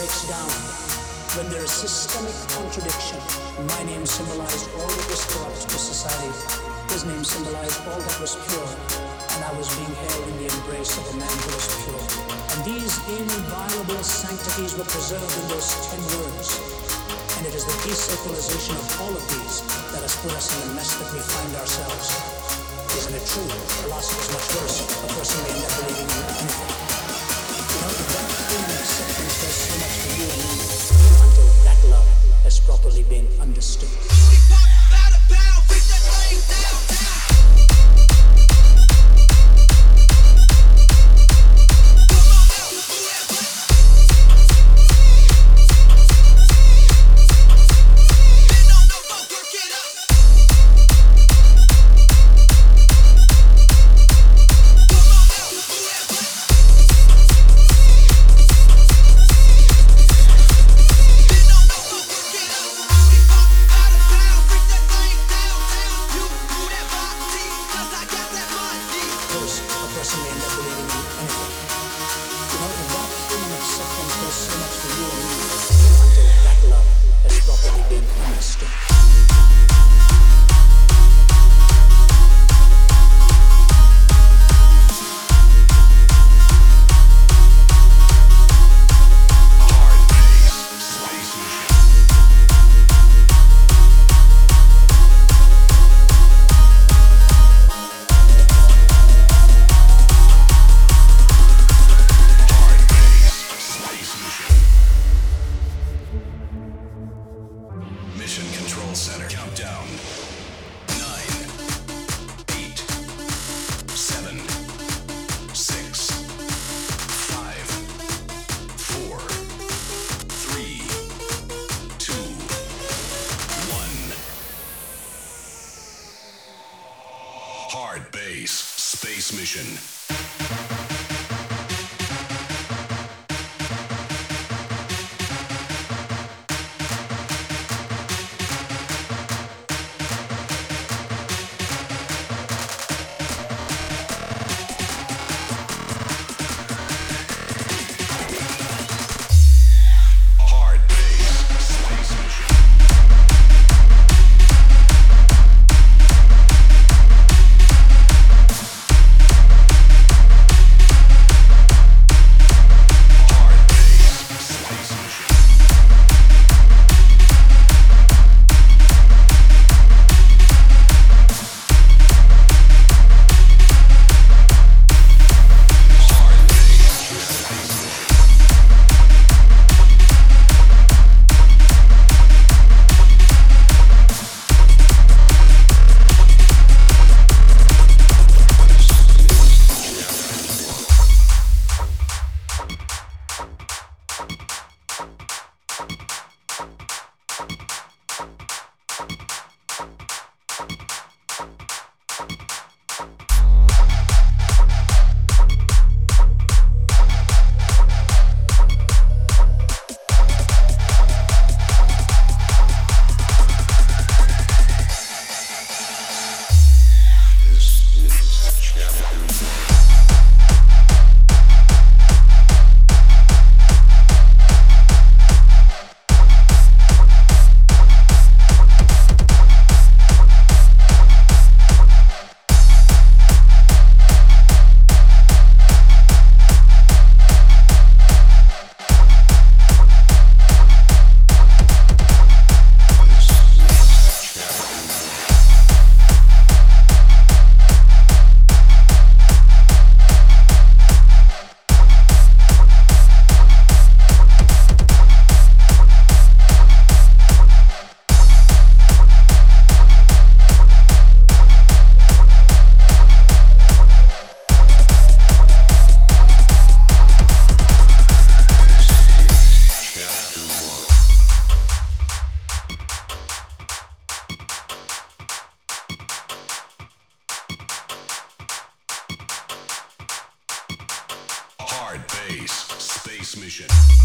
breaks down, when there is systemic contradiction, my name symbolized all that was corrupt to society. His name symbolized all that was pure, and I was being held in the embrace of a man who was pure. And these inviolable sanctities were preserved in those ten words. And it is the desacralization of all of these that has put us in the mess that we find ourselves. Isn't it true? The loss is much worse. A person may end up believing in anything. Does so much for you Control Center. Countdown. Nine, eight, seven, six, five, four, three, two, one. Hard bass. Space mission. Mission.